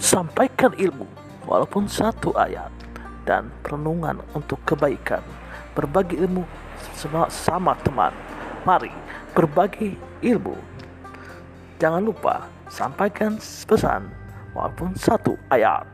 Sampaikan ilmu walaupun satu ayat dan perenungan untuk kebaikan. Berbagi ilmu sama, sama teman. Mari berbagi ilmu. Jangan lupa sampaikan pesan walaupun satu ayat.